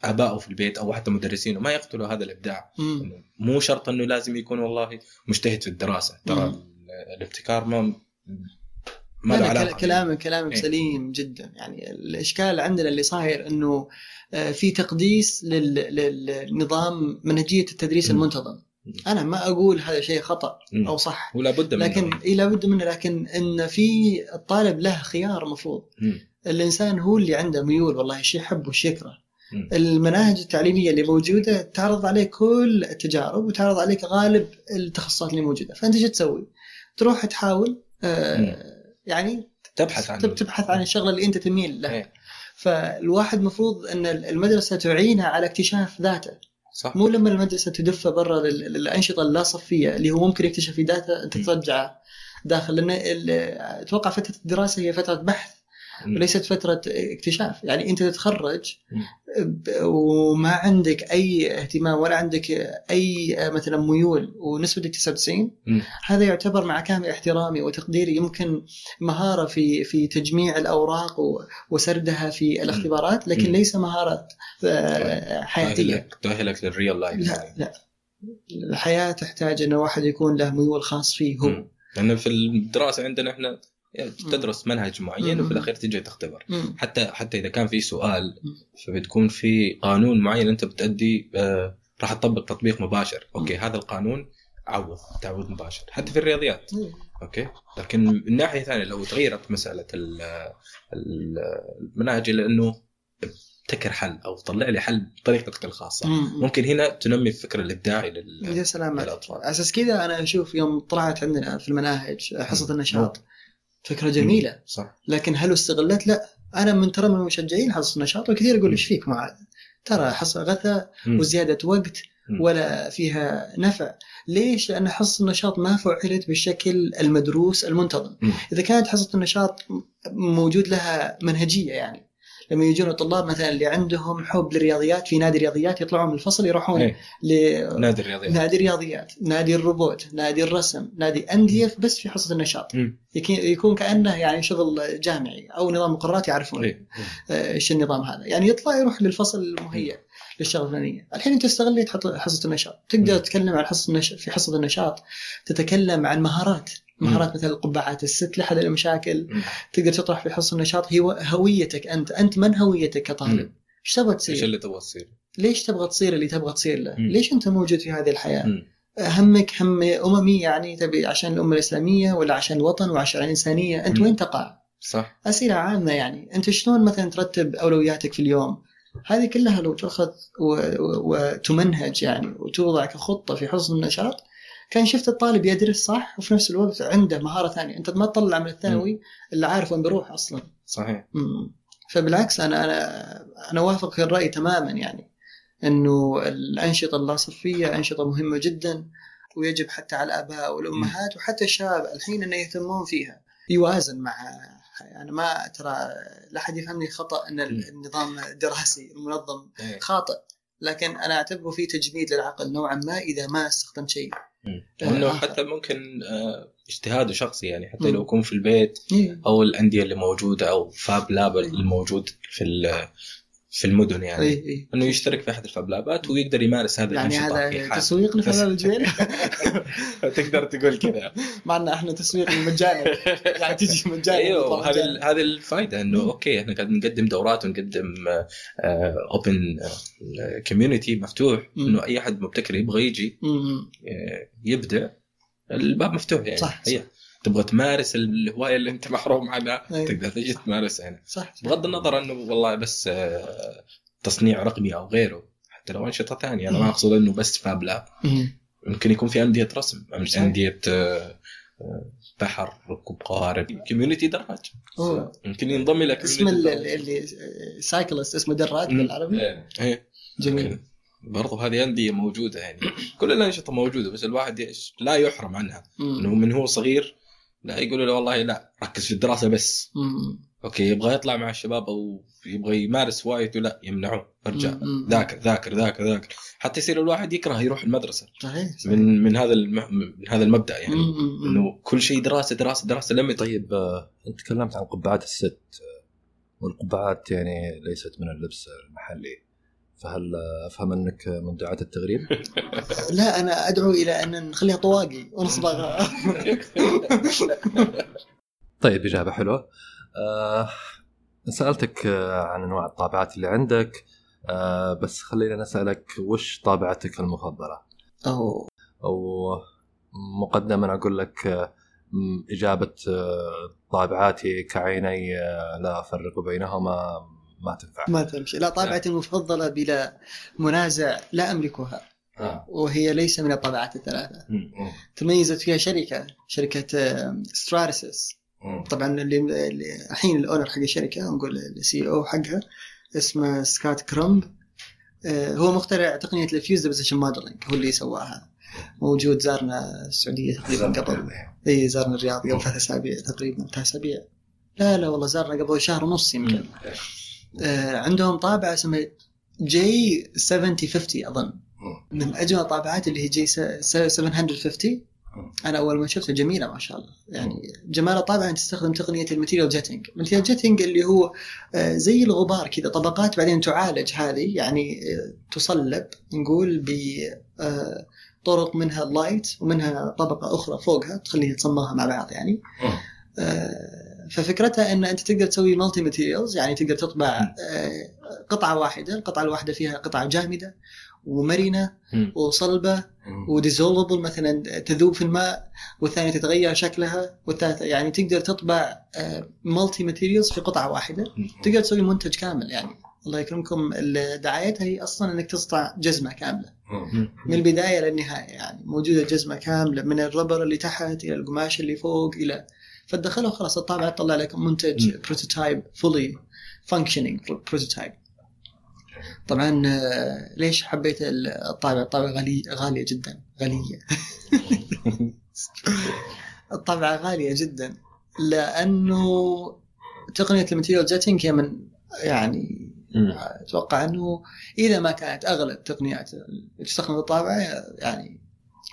آبائه في البيت أو حتى مدرسينه ما يقتلوا هذا الإبداع مو شرط إنه لازم يكون والله مجتهد في الدراسة ترى. الابتكار ما ما له لا، لا، علاقة كلا- كلامك كلامك إيه. سليم جدا يعني الإشكال عندنا اللي صاير إنه آه، في تقديس لل- للنظام منهجية التدريس مم. المنتظم أنا ما أقول هذا شيء خطأ مم. أو صح ولا بد منه لكن اي لابد منه لكن إن في الطالب له خيار مفروض. الإنسان هو اللي عنده ميول والله إيش يحب وش يكره. المناهج التعليمية اللي موجودة تعرض عليك كل التجارب وتعرض عليك غالب التخصصات اللي موجودة فأنت شو تسوي؟ تروح تحاول آه يعني تبحث عن تب- تبحث عن الشغلة اللي أنت تميل لها إيه. فالواحد مفروض أن المدرسة تعينه على اكتشاف ذاته صح مو لما المدرسة تدفه برا لل- للأنشطة اللا صفيه اللي هو ممكن يكتشف في داتا أنت م. ترجعه داخل لأن أتوقع فترة الدراسة هي فترة بحث. وليست فترة اكتشاف. يعني أنت تتخرج وما عندك أي اهتمام ولا عندك أي مثلا ميول ونسبتك 99 مم. هذا يعتبر مع كامل احترامي وتقديري. يمكن مهارة في في تجميع الأوراق وسردها في الاختبارات لكن. ليس مهارة آه، حياتية. تؤهلك للريال لايف. لا لا. الحياة تحتاج إن واحد يكون له ميول خاص فيه هو. لأن في الدراسة عندنا إحنا تدرس منهج معين مم. وفي الأخير تجي تختبر. مم. حتى حتى إذا كان في سؤال فبتكون في قانون معين أنت بتأدي آه راح تطبق تطبيق مباشر. أوكي هذا القانون عوض تعويض مباشر حتى في الرياضيات. مم. أوكي؟ لكن من ناحية ثانية لو تغيرت مسألة ال- ال- المناهج إلى إنه ابتكر حل أو طلع لي حل بطريقتك الخاصة. مم. ممكن هنا تنمي الفكر الإبداعي لل- يا سلام. للأطفال. على أساس كذا أنا أشوف يوم طلعت عندنا في المناهج حصه النشاط. فكرة جميلة صح لكن هل استغلت؟ لا أنا من ترى من مشجعين حصص النشاط وكثير يقول إيش فيك معاذ؟ ترى حصه غثى مم. وزيادة وقت. ولا فيها نفع ليش؟ لأن حصه النشاط ما فعلت بالشكل المدروس المنتظم. إذا كانت حصه النشاط موجود لها منهجية يعني لما يجون الطلاب مثلا اللي عندهم حب للرياضيات في نادي رياضيات يطلعون من الفصل يروحون إيه. ل نادي الرياضيات نادي الرياضيات نادي الروبوت نادي الرسم نادي أندية بس في حصة النشاط. يك- يكون كأنه يعني شغل جامعي أو نظام مقررات يعرفون إيه. آه، إيش النظام هذا يعني يطلع يروح للفصل المهيأ للشغله الفلانيه الحين أنت استغليت حصة النشاط. تقدر تتكلم عن حصة النشاط في حصة النشاط تتكلم عن مهارات. مهارات مثل القبعات الست لحل المشاكل. تقدر تطرح في حصة النشاط. هي هويتك أنت. أنت من هويتك كطالب. إيش تبغى إيش تصير اللي تبغى تصير؟ ليش تبغى تصير اللي تبغى تصير له. ليش أنت موجود في هذه الحياة. همك هم اممي يعني تبي عشان الأمة الإسلامية ولا عشان الوطن وعشان الإنسانية؟ أنت. وين تقع؟ صح. أسئلة عامة يعني. أنت شلون مثلا ترتب أولوياتك في اليوم؟ هذه كلها لو و- وتمنهج يعني وتوضع كخطة في حصن النشاط. كان شفت الطالب يدرس صح وفي نفس الوقت عنده مهارة ثانية. أنت ما تطلع من الثانوي إلا عارف وين بيروح أصلا. صحيح. مم. فبالعكس أنا أنا أنا وافق في الرأي تماما يعني إنه الأنشطة اللاصفيه أنشطة مهمة جدا ويجب حتى على الآباء والأمهات وحتى الشباب الحين إنه يهتمون فيها. يوازن مع أنا ما ترى لا أحد يفهمني خطا إن النظام الدراسي المنظم إيه. خاطئ لكن أنا أعتبره فيه تجميد للعقل نوعا ما إذا ما استخدمت شيء. آه، آخر. حتى ممكن آه، اجتهاده شخصي يعني حتى. لو يكون في البيت إيه. أو الأندية اللي موجودة أو fab lab الموجود في في المدن يعني. إيه إيه. إنه يشترك في أحد ال fab لابات ويقدر يمارس هذا يعني هذا تسويق لفاب لاب الجبيل تقدر تقول كذا. مع إن إحنا تسويق مجانا يعني تجي مجانا أيوه هذه. هذه الفائده إنه أوكي إحنا قاعد نقدم دورات ونقدم open community مفتوح. مم. إنه أي أحد مبتكر يبغى يجي. آه، يبدع الباب مفتوح يعني. صح، هي. تبغى تمارس الهواية اللي أنت محروم عنها أيوة. تقدر تجي تمارسها هنا صح بغض النظر إنه والله بس آه، تصنيع رقمي أو غيره حتى لو أنشطة ثانية أنا ما أقصد إنه بس fab lab. يمكن يكون في أندية رسم. أندية آه، آه، بحر ركوب قوارب community دراج. يمكن ينضم إلى اسم اللي cyclist اسمه دراج. بالعربي إيه، إيه. جميل برضو هذه أندية موجودة يعني كل الأنشطة موجودة بس الواحد لا يحرم عنها. إنه من هو صغير لا يقولوا له والله لا ركز في الدراسة بس مم. أوكي يبغى يطلع مع الشباب أو يبغى يمارس هوايته لا يمنعوه أرجع. ذاكر ذاكر ذاكر ذاكر حتى يصير الواحد يكره يروح المدرسة صحيح صحيح. من من هذا الم... من هذا المبدأ يعني مم،. إنه كل شيء دراسة دراسة دراسة لما طيب آه، أنت تكلمت عن قبعات الست آه، والقبعات يعني ليست من اللبس المحلي فهل أفهم أنك من دعاة التغريب؟ لا أنا أدعو إلى أن نخليها طواقي ونصبغها طيب إجابة حلوة. آه سألتك آه، عن أنواع الطابعات اللي عندك آه بس خلينا نسألك وش طابعتك المفضلة؟ أو أو مقدما أقول لك آه، إجابة آه، طابعاتي كعيني لا أفرق بينهما ما تنفع. ما تمشي. لا طابعتي المفضلة بلا منازع لا أملكها. آه. وهي ليس من الطابعات الثلاثة. مم. تميزت فيها شركة شركة ستراتيسس مم. طبعا اللي الحين ال owner حق الشركة نقول ال CEO حقها اسمه سكات كرومب آه، هو مخترع تقنية ال fused deposition modeling هو اللي سواها. موجود زارنا السعودية تقريبا قبل. إي زارنا الرياض قبل ثلاث أسابيع تقريبا ثلاث أسابيع. لا لا والله زارنا قبل شهر ونص يمكن. عندهم طابعة اسمها J 7050 أظن. من أجمل الطابعات اللي هي J 750 أنا أول ما شفتها جميلة ما شاء الله. يعني جمال الطابعه أن تستخدم تقنية ال material jetting. ال material jetting اللي هو آه، زي الغبار كذا طبقات بعدين تعالج هذه يعني آه، تصلب نقول بطرق منها ال light ومنها طبقة أخرى فوقها تخليها تصمغها مع بعض يعني. آه، ففكرتها أن أنت تقدر تسوي multi materials يعني تقدر تطبع آه، قطعة واحدة القطعه الواحده فيها قطعة جامدة ومرنة. وصلبة و dissolvable مثلا تذوب في الماء والثانية تتغير شكلها والثالثة يعني تقدر تطبع multi materials في قطعة واحدة. تقدر تسوي منتج كامل يعني الله يكرمكم. دعايتها هي أصلا أنك تصنع جزمة كاملة. من البداية للنهاية يعني موجودة جزمة كاملة من ال rubber اللي تحت إلى القماش اللي فوق إلى فتدخله خلاص الطابعه تطلع لك منتج prototype fully functioning prototype طبعا آه، ليش حبيت الطابعه الطابعه غالية غالية جدا غالية. الطابعه غالية جدا لأنه تقنية ال material jetting هي من يعني. أتوقع أنه إذا ما كانت أغلب تقنيات اللي تستخدم في الطابعه يعني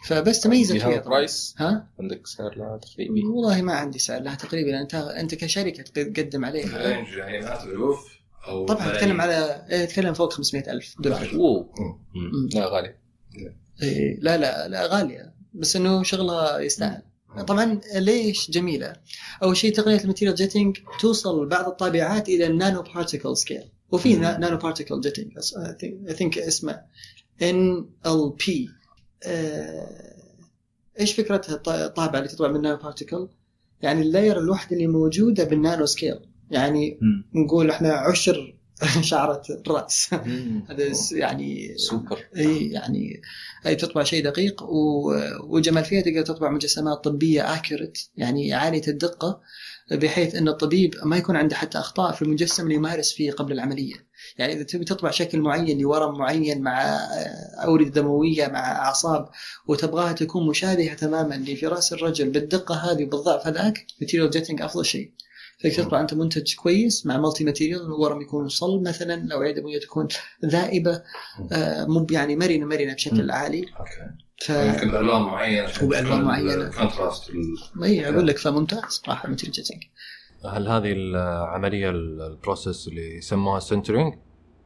فبس تميزت فيها price؟ ها؟ عندك سعر لها تقريبي والله ما عندي سعر لها تقريبا. أنت أنت كشركة تقدم عليها. يعني مئات الألوف أو طبعا نتكلم على إيه، نتكلم فوق 500 ألف دولار. اوه. لا غالي. إيه، لا لا لا غالية. بس إنه شغلها يستاهل. طبعا ليش جميلة؟ أول شيء تقنية ال material jetting توصل بعض الطابعات إلى ال nano particle scale وفي nano particle jetting I think اسمه NLP إيش فكرتها الط- الطابعة اللي تطلع من nano particle؟ يعني ال layer الوحدة اللي موجودة بال nano scale يعني مم. نقول إحنا عشر شعرة الراس مم. هذا يعني سوبر إي يعني هي تطبع شيء دقيق و- وجمال فيها تقدر تطبع مجسمات طبية accurate يعني عالية الدقة بحيث إن الطبيب ما يكون عنده حتى أخطاء في المجسم اللي يمارس فيه قبل العملية. يعني إذا تبي تطبع شكل معين لورم معين مع اورده دمويه مع أعصاب وتبغاها تكون مشابهة تماما لفي راس الرجل بالدقة هذه وبالضعف هذاك material jetting أفضل شيء. فيك تطبع أنت منتج كويس مع multi material الورم يكون صلب مثلا الأوعية الدموية تكون ذائبة آه، مو يعني مرنة مرنة بشكل عالي. okay. ف يمكن بألوان معينة وبألوان معينة. contrast إي أقول لك فممتاز صراحة material jetting هل هذه العملية ال process اللي يسموها sintering؟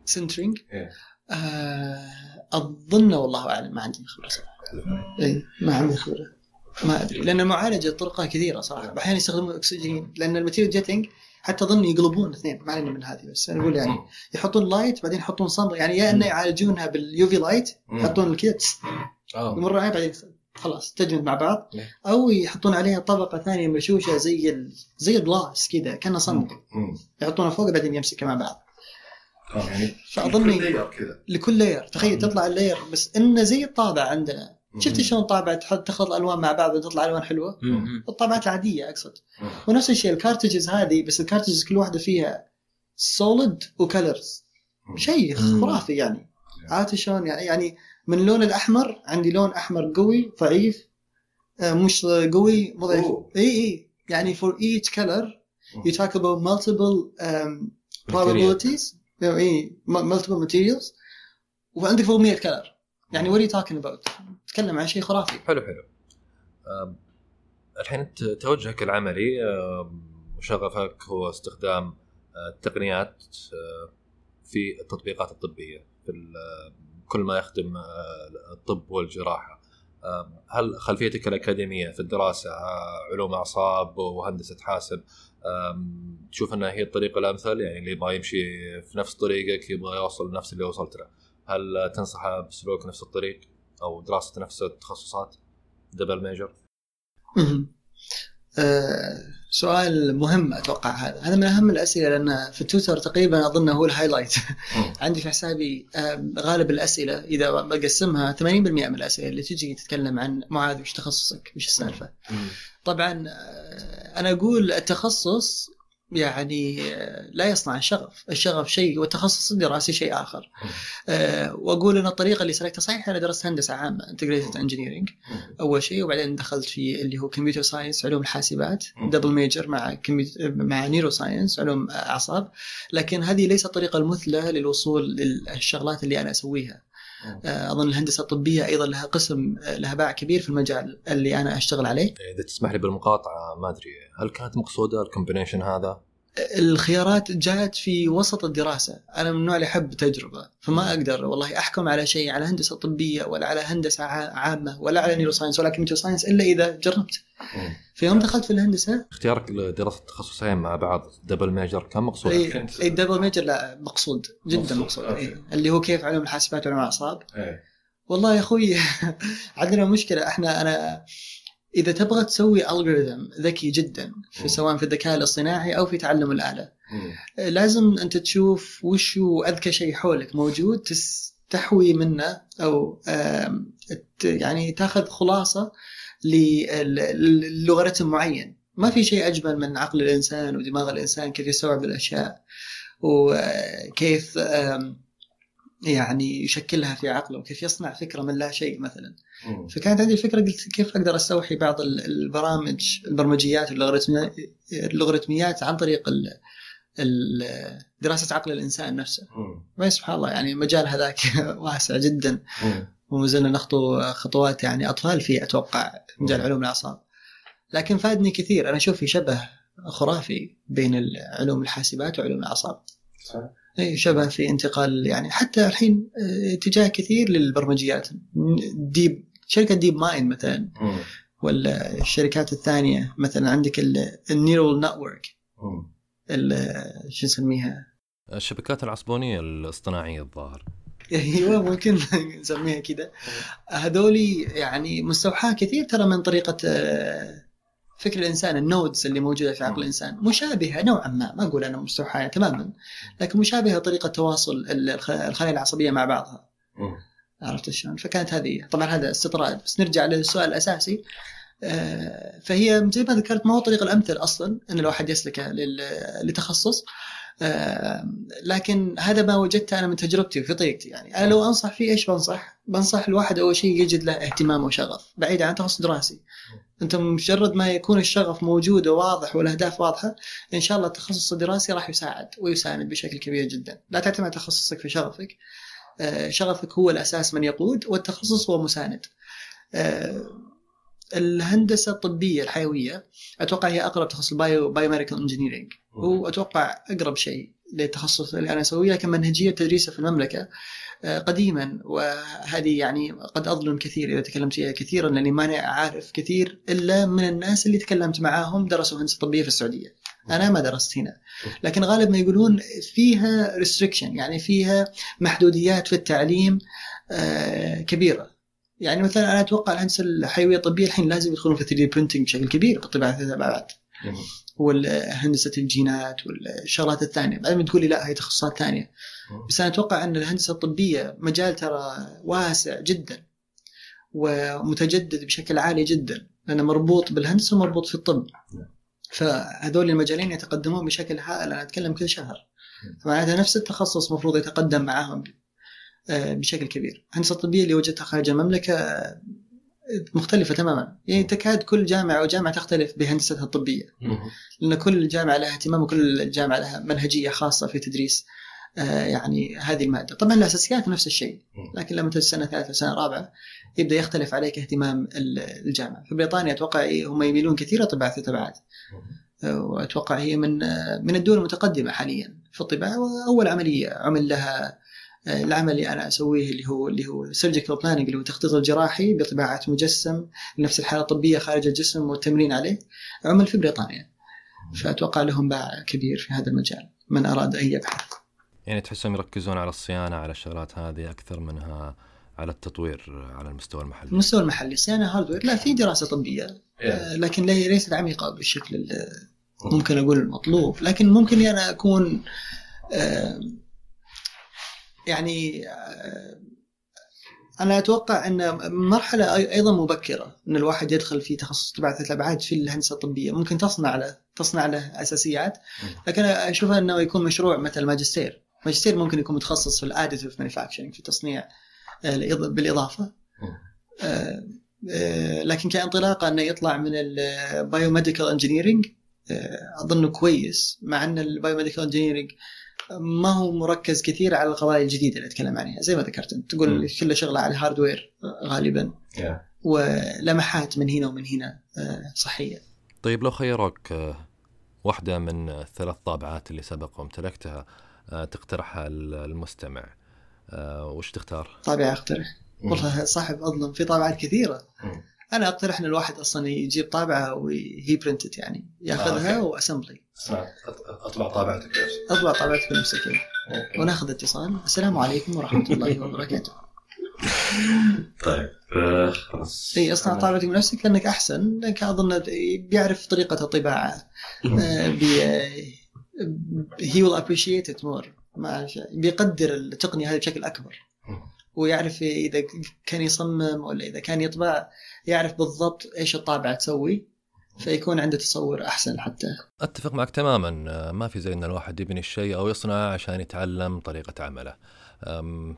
sintering إيه. آه أظن والله أعلم ما عندي خبرة صراحة. إي ما عندي خبرة. ما أدري لأن المعالجة طرقها كثيرة صراحة. أحيانا يستخدمون اكسجين لأن ال material jetting حتى أظن يقلبون اثنين ما علينا من هذه بس أنا أقول يعني يحطون light بعدين يحطون صمغ يعني يا إنه يعالجونها بال UV light يحطون الكذا آه. يمر عليه بعدين خلاص تجمد مع بعض. إيه. أو يحطون عليها طبقة ثانية مشوشة زي ال... زي الجلاس كذا كانه صمغ يحطونها فوق بعدين يمسكها مع بعض. يعني فأظن كذا لكل layer تخيل تطلع ال layer بس انه زي الطابع عندنا. شفت شلون طابع تحط تخلط الألوان مع بعض وتطلع ألوان حلوة. الطابعات العادية أقصد. ونفس الشيء ال cartridges هذه بس ال cartridges كل واحدة فيها solid و colors شيء خرافي يعني. عرفت شلون؟ يعني يعني من اللون الأحمر عندي لون أحمر قوي ضعيف آه، مش قوي مو ضعيف. إي إي. يعني for each color you talk about multiple um, probabilities. إيه multiple materials. وعندك فوق 100 color يعني what are you talking about تتكلم عن شيء خرافي. حلو حلو. الحين انت توجهك العملي وشغفك هو استخدام آه، التقنيات آه، في التطبيقات الطبية في كل ما يخدم آه، الطب والجراحة. هل خلفيتك الأكاديمية في الدراسة آه، علوم أعصاب وهندسة حاسب تشوف أنها هي الطريقة الأمثل؟ يعني اللي يبغى يمشي في نفس طريقك يبغى يوصل لنفس اللي وصلت له. هل تنصحه بسلوك نفس الطريق أو دراسة نفس التخصصات؟ double major سؤال مهم أتوقع هذا. هذا من أهم الأسئلة لأن في تويتر تقريبا أظن هو ال highlight. عندي في حسابي آه، غالب الأسئلة إذا بقسمها 80% من الأسئلة اللي تجي تتكلم عن معاذ وش تخصصك وش السالفة. طبعا آه، أنا أقول التخصص يعني آه، لا يصنع الشغف الشغف شيء والتخصص الدراسي شيء آخر. آه، وأقول إن الطريقة اللي سلكتها صحيح أنا درست هندسة عامة انتجريتد انجينيرنج أول شيء وبعدين دخلت في اللي هو computer science علوم الحاسبات. double major مع كمبيوتر مع neuroscience علوم أعصاب. لكن هذه ليست الطريقة المثلى للوصول للشغلات اللي أنا أسويها. أظن الهندسة الطبية أيضا لها قسم آه، لها باع كبير في المجال اللي أنا أشتغل عليه إذا تسمح لي بالمقاطعة ما أدري هل كانت مقصودة ال combination هذا؟ الخيارات جاءت في وسط الدراسة. أنا من النوع اللي أحب تجربة فما أقدر والله أحكم على شيء على هندسة طبية ولا على هندسة ع- عامة ولا على neuroscience ولا computer science إلا إذا جربت. في يوم دخلت في الهندسة؟ اختيارك لدراسة التخصصين مع بعض double major كان مقصود؟ إي إي double major لا مقصود جدا مقصود. إيه. اللي هو كيف علوم الحاسبات وعلوم الاعصاب والله يا أخوي عندنا مشكلة. إحنا أنا إذا تبغى تسوي الجوريثم ذكي جدا في سواء في الذكاء الاصطناعي أو في تعلم الآلة. لازم أنت تشوف وش هو أذكى شيء حولك موجود تستحوي منه أو يعني تأخذ خلاصة للوغاريتم معين. ما في شيء أجمل من عقل الإنسان ودماغ الإنسان كيف يستوعب الأشياء وكيف آم، يعني يشكلها في عقله وكيف يصنع فكرة من لا شيء مثلا. فكانت عندي فكره قلت كيف أقدر أستوحي بعض ال- البرامج البرمجيات واللوغاريتميات اللوغاريتميات عن طريق ال- ال- دراسة عقل الإنسان نفسه. وين سبحان الله يعني المجال هذاك واسع جدا. وما زلنا نخطو خطوات يعني أطفال فيه أتوقع مجال علوم الأعصاب. لكن فادني كثير. أنا أشوف في شبه خرافي بين علوم الحاسبات وعلوم الأعصاب. اي شبه في انتقال يعني حتى الحين آه، اتجاه كثير للبرمجيات. Deep شركة DeepMind مثلا ولا الشركات الثانية مثلا عندك ال neural network شو نسميها؟ الشبكات العصبونية الاصطناعية الظاهر. أيوه ممكن نسميها كذا هذولي يعني مستوحاة كثير ترى من طريقة آه، فكر الإنسان ال nodes اللي موجودة في عقل الإنسان مشابهة نوعا ما. ما أقول أنا مستوحاة تماما لكن مشابهة طريقة تواصل الخ- الخلايا العصبية مع بعضها. عرفت شلون؟ فكانت هذه. طبعا هذا استطراد. بس نرجع للسؤال الأساسي. آه، فهي زي ما ذكرت ما هو الطريق الأمثل أصلا إن الواحد يسلك لتخصص. لكن هذا ما وجدته أنا من تجربتي وفي طريقتي يعني أنا لو أنصح فيه إيش بنصح؟ بنصح الواحد أول شيء يجد له اهتمام وشغف بعيد عن تخصص دراسي. أنت مجرد ما يكون الشغف موجود وواضح والأهداف واضحة إن شاء الله التخصص الدراسي راح يساعد ويساند بشكل كبير جدا، لا تعتمد تخصصك في شغفك. آه، شغفك هو الأساس من يقود والتخصص هو مساند. آه، الهندسة الطبية الحيوية أتوقع هي أقرب تخصص ال bio biomedical engineering واتوقع أقرب شيء للتخصص اللي أنا أسويه لكن منهجية تدريسة في المملكة آه، قديما وهذه يعني قد أظلم كثير إذا تكلمت فيها كثيرا لأني ماني عارف كثير إلا من الناس اللي تكلمت معاهم درسوا هندسة طبية في السعودية. أنا ما درست هنا لكن غالب ما يقولون فيها restriction يعني فيها محدوديات في التعليم آه، كبيرة. يعني مثلا أنا أتوقع الهندسة الحيوية الطبية الحين لازم يدخلون في 3 D printing بشكل كبير بالطباعه ثلاث ابعاد. وهندسه الجينات والشغلات الثانية. بعدين تقول لي لا هي تخصصات ثانية. بس أنا أتوقع أن الهندسة الطبية مجال ترى واسع جدا ومتجدد بشكل عالي جدا لأنه مربوط بالهندسة ومربوط في الطب. فهذول المجالين يتقدمون بشكل هائل. أنا أتكلم كل شهر. معناتها نفس التخصص المفروض يتقدم معاهم آه، بشكل كبير. الهندسة الطبية اللي وجدتها خارج المملكة مختلفة تماما. يعني تكاد كل جامعة أو جامعة تختلف بهندستها الطبية. لأن كل جامعة لها اهتمام وكل جامعة لها منهجية خاصة في تدريس آه، يعني هذه المادة. طبعا الأساسيات نفس الشيء لكن لما تجي سنة ثالثة سنة رابعة يبدأ يختلف عليك اهتمام ال- الجامعة. في بريطانيا أتوقع إيه هم يميلون كثير لطباعه التبعات آه، وأتوقع هي من آه، من الدول المتقدمة حاليا في الطباعة وأول عملية عمل لها العمل اللي أنا أسويه اللي هو اللي هو surgical planning اللي هو التخطيط الجراحي بطباعه مجسم لنفس الحالة الطبية خارج الجسم والتمرين عليه عمل في بريطانيا. فأتوقع لهم باع كبير في هذا المجال من أراد أن يبحث. يعني تحسهم يركزون على الصيانة على الشغلات هذه أكثر منها على التطوير على المستوى المحلي؟ المستوى المحلي صيانة hardware لا في دراسة طبية آه، لكن هي ليست عميقة بالشكل ال- ممكن أقول المطلوب. لكن ممكن أنا أكون آه، يعني أنا أتوقع أن مرحلة أيضا مبكرة أن الواحد يدخل في تخصص طباعه الأبعاد في الهندسة الطبية. ممكن تصنع له تصنع له أساسيات. لكن أشوفها أنه يكون مشروع مثل ماجستير. ماجستير ممكن يكون متخصص في ال additive manufacturing في تصنيع آه، بالإضافة. آه، آه، لكن كانطلاقة أنه يطلع من ال biomedical engineering اظنه كويس مع أن ال biomedical engineering ما هو مركز كثير على القضايا الجديدة اللي أتكلم عنها. زي ما ذكرت أنت تقول كله شغلة على ال hardware غالبا. ولمحات من هنا ومن هنا آه، صحية. طيب لو خيروك آه، واحدة من الثلاث طابعات اللي سبق وامتلكتها آه، تقترحها المستمع آه، وش تختار؟ طابعه أقترح. والله صاحب أظلم في طابعات كثيرة. أنا أقترح إن الواحد أصلا يجيب طابعة وهي برنتد يعني يأخذها آه، وأسمبلي. أطبع طابعتك. أطبع طابعتك بنفسك. ونأخذ اتصال. السلام عليكم ورحمة الله وبركاته. طيب آه، خلاص. إي أصنع طابعتك بنفسك لأنك أحسن لأنك أظن بيعرف طريقة الطباعة. he will appreciate it more بيقدر التقنية هذه بشكل أكبر. ويعرف إذا كان يصمم ولا إذا كان يطبع يعرف بالضبط إيش الطابعه تسوي فيكون عنده تصور أحسن حتى. أتفق معك تماما. آه، ما في زي إن الواحد يبني الشيء أو يصنع عشان يتعلم طريقة عمله.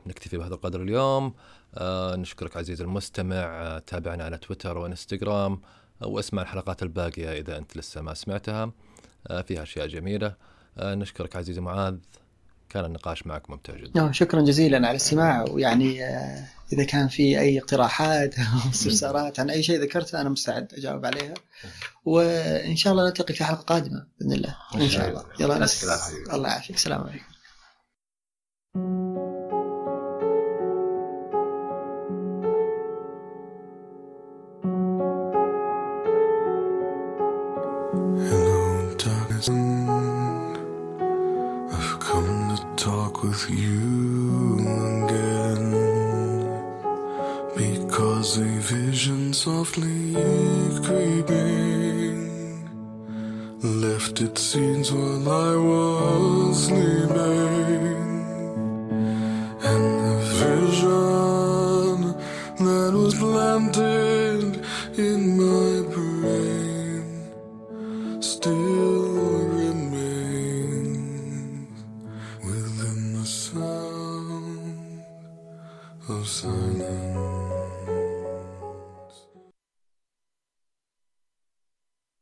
نكتفي بهذا القدر اليوم. آه، نشكرك عزيزي المستمع. آه، تابعنا على تويتر وإنستغرام. واسمع الحلقات الباقية إذا أنت لسه ما سمعتها. فيها أشياء جميلة. نشكرك عزيزي معاذ. كان النقاش معك ممتع جدا. نعم شكرا جزيلا على الاستماع. ويعني آه، إذا كان في أي اقتراحات أو استفسارات عن أي شيء ذكرته أنا مستعد أجاوب عليها. وإن شاء الله نلتقي في حلقة قادمة بإذن الله. إن شاء الله. يلا الله يعافيك. السلام عليكم.